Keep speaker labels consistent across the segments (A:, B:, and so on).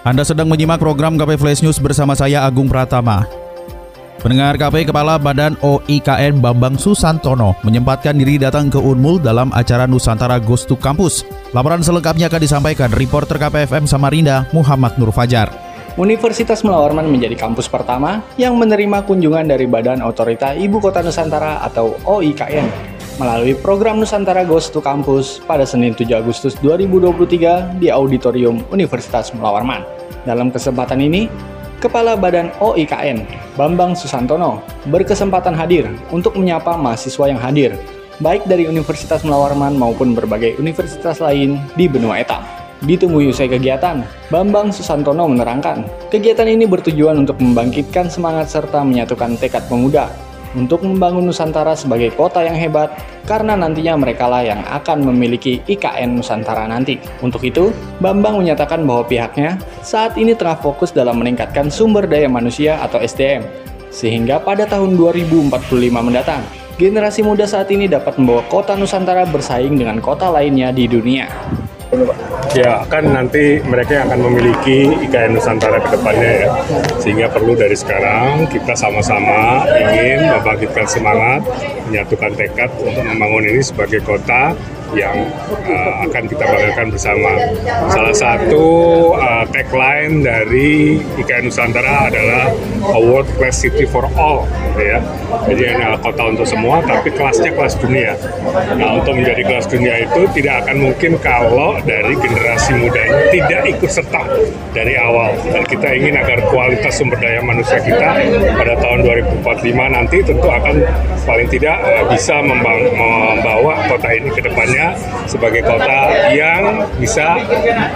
A: Anda sedang menyimak program KP Flash News bersama saya Agung Pratama. Pendengar KP Kepala Badan OIKN Bambang Susantono menyempatkan diri datang ke Unmul dalam acara Nusantara Ghost to Campus. Laporan selengkapnya akan disampaikan reporter KPFM Samarinda Muhammad Nur Fajar.
B: Universitas Melawarman menjadi kampus pertama yang menerima kunjungan dari Badan Otorita Ibu Kota Nusantara atau OIKN melalui program Nusantara Ghost to Campus pada Senin 7 Agustus 2023 di Auditorium Universitas Melawarman. Dalam kesempatan ini, Kepala Badan OIKN, Bambang Susantono, berkesempatan hadir untuk menyapa mahasiswa yang hadir, baik dari Universitas Melawarman maupun berbagai universitas lain di benua etam. Ditunggu usai kegiatan, Bambang Susantono menerangkan, kegiatan ini bertujuan untuk membangkitkan semangat serta menyatukan tekad pemuda untuk membangun Nusantara sebagai kota yang hebat karena nantinya mereka lah yang akan memiliki IKN Nusantara nanti. Untuk itu, Bambang menyatakan bahwa pihaknya saat ini tengah fokus dalam meningkatkan sumber daya manusia atau SDM, sehingga pada tahun 2045 mendatang, generasi muda saat ini dapat membawa kota Nusantara bersaing dengan kota lainnya di dunia.
C: Ya, kan nanti mereka yang akan memiliki IKN Nusantara ke depannya ya. Sehingga perlu dari sekarang kita sama-sama ingin membangkitkan semangat, menyatukan tekad untuk membangun ini sebagai kota yang uh, akan kita banggakan bersama. Salah satu uh, tagline dari IKN Nusantara adalah a world class city for all, ya. Jadi ini kota untuk semua, tapi kelasnya kelas dunia. Nah, untuk menjadi kelas dunia itu tidak akan mungkin kalau dari generasi muda ini tidak ikut serta dari awal. Dan kita ingin agar kualitas sumber daya manusia kita pada tahun 2045 nanti tentu akan paling tidak uh, bisa membawa kota ini ke depannya sebagai kota yang bisa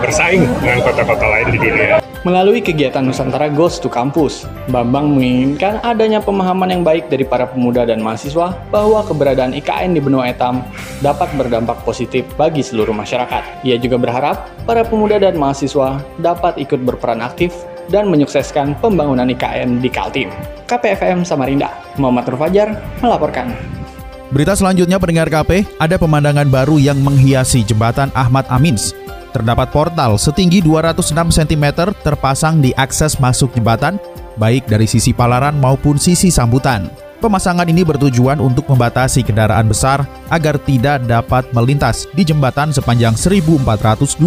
C: bersaing dengan kota-kota lain di dunia.
B: Melalui kegiatan Nusantara Ghost to Campus, Bambang menginginkan adanya pemahaman yang baik dari para pemuda dan mahasiswa bahwa keberadaan IKN di benua etam dapat berdampak positif bagi seluruh masyarakat. Ia juga berharap para pemuda dan mahasiswa dapat ikut berperan aktif dan menyukseskan pembangunan IKN di Kaltim. KPFM Samarinda, Muhammad Rufajar melaporkan.
A: Berita selanjutnya pendengar KP, ada pemandangan baru yang menghiasi jembatan Ahmad Amins. Terdapat portal setinggi 206 cm terpasang di akses masuk jembatan, baik dari sisi palaran maupun sisi sambutan. Pemasangan ini bertujuan untuk membatasi kendaraan besar agar tidak dapat melintas di jembatan sepanjang 1428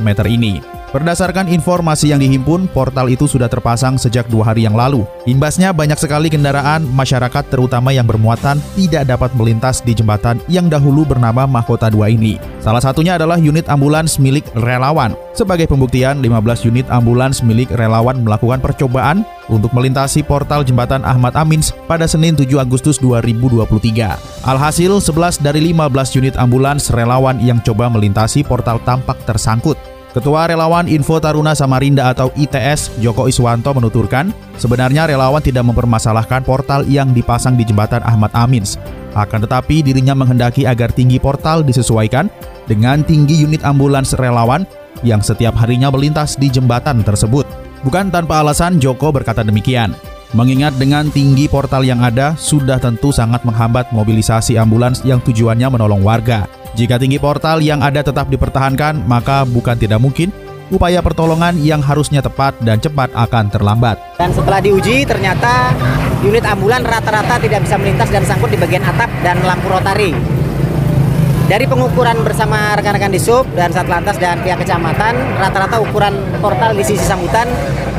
A: meter ini. Berdasarkan informasi yang dihimpun, portal itu sudah terpasang sejak dua hari yang lalu. Imbasnya banyak sekali kendaraan masyarakat terutama yang bermuatan tidak dapat melintas di jembatan yang dahulu bernama Mahkota 2 ini. Salah satunya adalah unit ambulans milik relawan. Sebagai pembuktian, 15 unit ambulans milik relawan melakukan percobaan untuk melintasi portal jembatan Ahmad Amins pada Senin 7 Agustus 2023. Alhasil, 11 dari 15 unit ambulans relawan yang coba melintasi portal tampak tersangkut. Ketua Relawan Info Taruna Samarinda atau ITS, Joko Iswanto menuturkan, sebenarnya relawan tidak mempermasalahkan portal yang dipasang di jembatan Ahmad Amins. Akan tetapi dirinya menghendaki agar tinggi portal disesuaikan dengan tinggi unit ambulans relawan yang setiap harinya melintas di jembatan tersebut. Bukan tanpa alasan Joko berkata demikian. Mengingat dengan tinggi portal yang ada, sudah tentu sangat menghambat mobilisasi ambulans yang tujuannya menolong warga. Jika tinggi portal yang ada tetap dipertahankan, maka bukan tidak mungkin upaya pertolongan yang harusnya tepat dan cepat akan terlambat.
D: Dan setelah diuji, ternyata unit ambulan rata-rata tidak bisa melintas dan sangkut di bagian atap dan lampu rotari. Dari pengukuran bersama rekan-rekan di sub dan Satlantas dan pihak kecamatan, rata-rata ukuran portal di sisi sambutan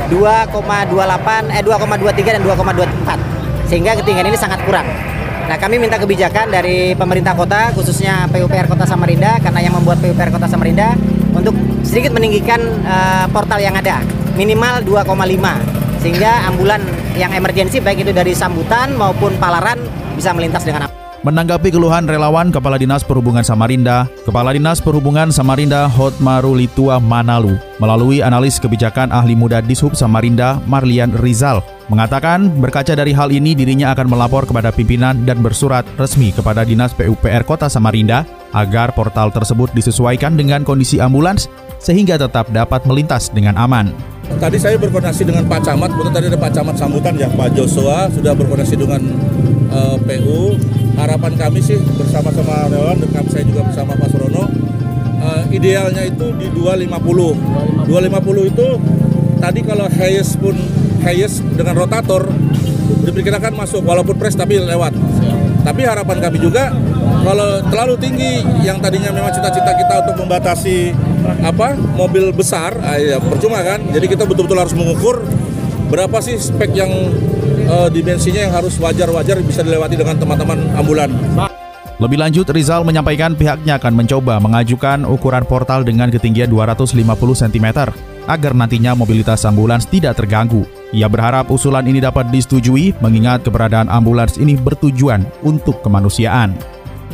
D: 2,28 eh 2,23 dan 2,24. Sehingga ketinggian ini sangat kurang. Nah, kami minta kebijakan dari pemerintah kota, khususnya PUPR Kota Samarinda, karena yang membuat PUPR Kota Samarinda, untuk sedikit meninggikan uh, portal yang ada, minimal 2,5, sehingga ambulan yang emergensi baik itu dari sambutan maupun palaran bisa melintas dengan aman.
A: Menanggapi keluhan relawan Kepala Dinas Perhubungan Samarinda, Kepala Dinas Perhubungan Samarinda Hotmaru Litua Manalu melalui analis kebijakan ahli muda Dishub Samarinda Marlian Rizal mengatakan berkaca dari hal ini dirinya akan melapor kepada pimpinan dan bersurat resmi kepada Dinas PUPR Kota Samarinda agar portal tersebut disesuaikan dengan kondisi ambulans sehingga tetap dapat melintas dengan aman.
E: Tadi saya berkoordinasi dengan Pak Camat, tadi ada Pak Camat sambutan ya, Pak Joshua sudah berkoordinasi dengan uh, PU harapan kami sih bersama-sama relawan dan saya juga bersama Pak Surono uh, idealnya itu di 250 250 itu tadi kalau highest pun highest dengan rotator diperkirakan masuk walaupun press tapi lewat. Tapi harapan kami juga kalau terlalu tinggi yang tadinya memang cita-cita kita untuk membatasi apa mobil besar ah, ya percuma kan? Jadi kita betul-betul harus mengukur berapa sih spek yang uh, dimensinya yang harus wajar-wajar bisa dilewati dengan teman-teman ambulan.
A: Lebih lanjut, Rizal menyampaikan pihaknya akan mencoba mengajukan ukuran portal dengan ketinggian 250 cm agar nantinya mobilitas ambulans tidak terganggu. Ia berharap usulan ini dapat disetujui mengingat keberadaan ambulans ini bertujuan untuk kemanusiaan.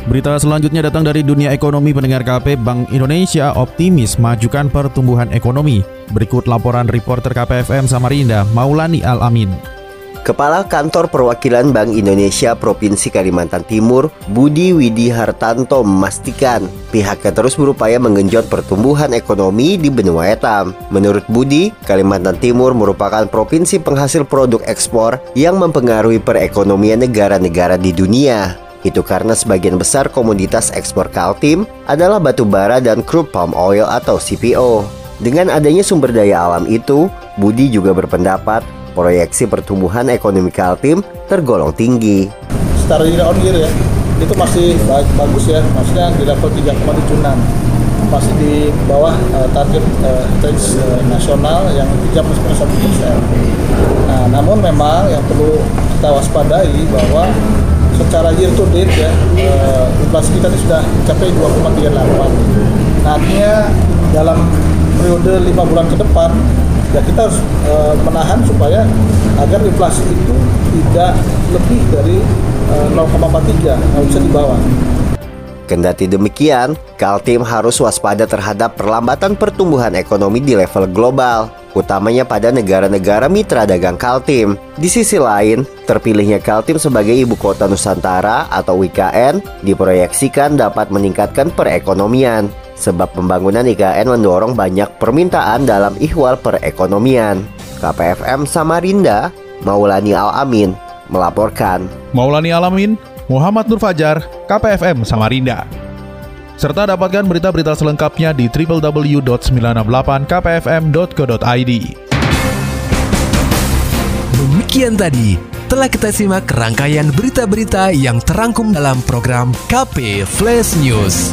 A: Berita selanjutnya datang dari dunia ekonomi pendengar KP Bank Indonesia optimis majukan pertumbuhan ekonomi. Berikut laporan reporter KPFM Samarinda Maulani Al-Amin.
F: Kepala Kantor Perwakilan Bank Indonesia Provinsi Kalimantan Timur, Budi Widi Hartanto memastikan pihaknya terus berupaya menggenjot pertumbuhan ekonomi di benua etam. Menurut Budi, Kalimantan Timur merupakan provinsi penghasil produk ekspor yang mempengaruhi perekonomian negara-negara di dunia. Itu karena sebagian besar komoditas ekspor Kaltim adalah batu bara dan crude palm oil atau CPO. Dengan adanya sumber daya alam itu, Budi juga berpendapat proyeksi pertumbuhan ekonomi Kaltim tergolong tinggi.
G: Secara year on year ya, itu masih bagus ya, maksudnya di level 3,76 masih di bawah uh, target uh, uh, nasional yang 3,1 persen. Nah, namun memang yang perlu kita waspadai bahwa secara year to date ya uh, inflasi kita ini sudah mencapai 2,38. Nah, artinya dalam periode lima bulan ke depan ya kita harus e, menahan supaya agar inflasi itu tidak lebih dari e, 0,43 nggak bisa di bawah.
F: Kendati demikian, Kaltim harus waspada terhadap perlambatan pertumbuhan ekonomi di level global, utamanya pada negara-negara mitra dagang Kaltim. Di sisi lain, terpilihnya Kaltim sebagai ibu kota Nusantara atau IKN diproyeksikan dapat meningkatkan perekonomian sebab pembangunan IKN mendorong banyak permintaan dalam ihwal perekonomian. KPFM Samarinda, Maulani Al-Amin, melaporkan.
A: Maulani Al-Amin, Muhammad Nur Fajar, KPFM Samarinda. Serta dapatkan berita-berita selengkapnya di www.968kpfm.co.id.
H: Demikian tadi telah kita simak rangkaian berita-berita yang terangkum dalam program KP Flash News.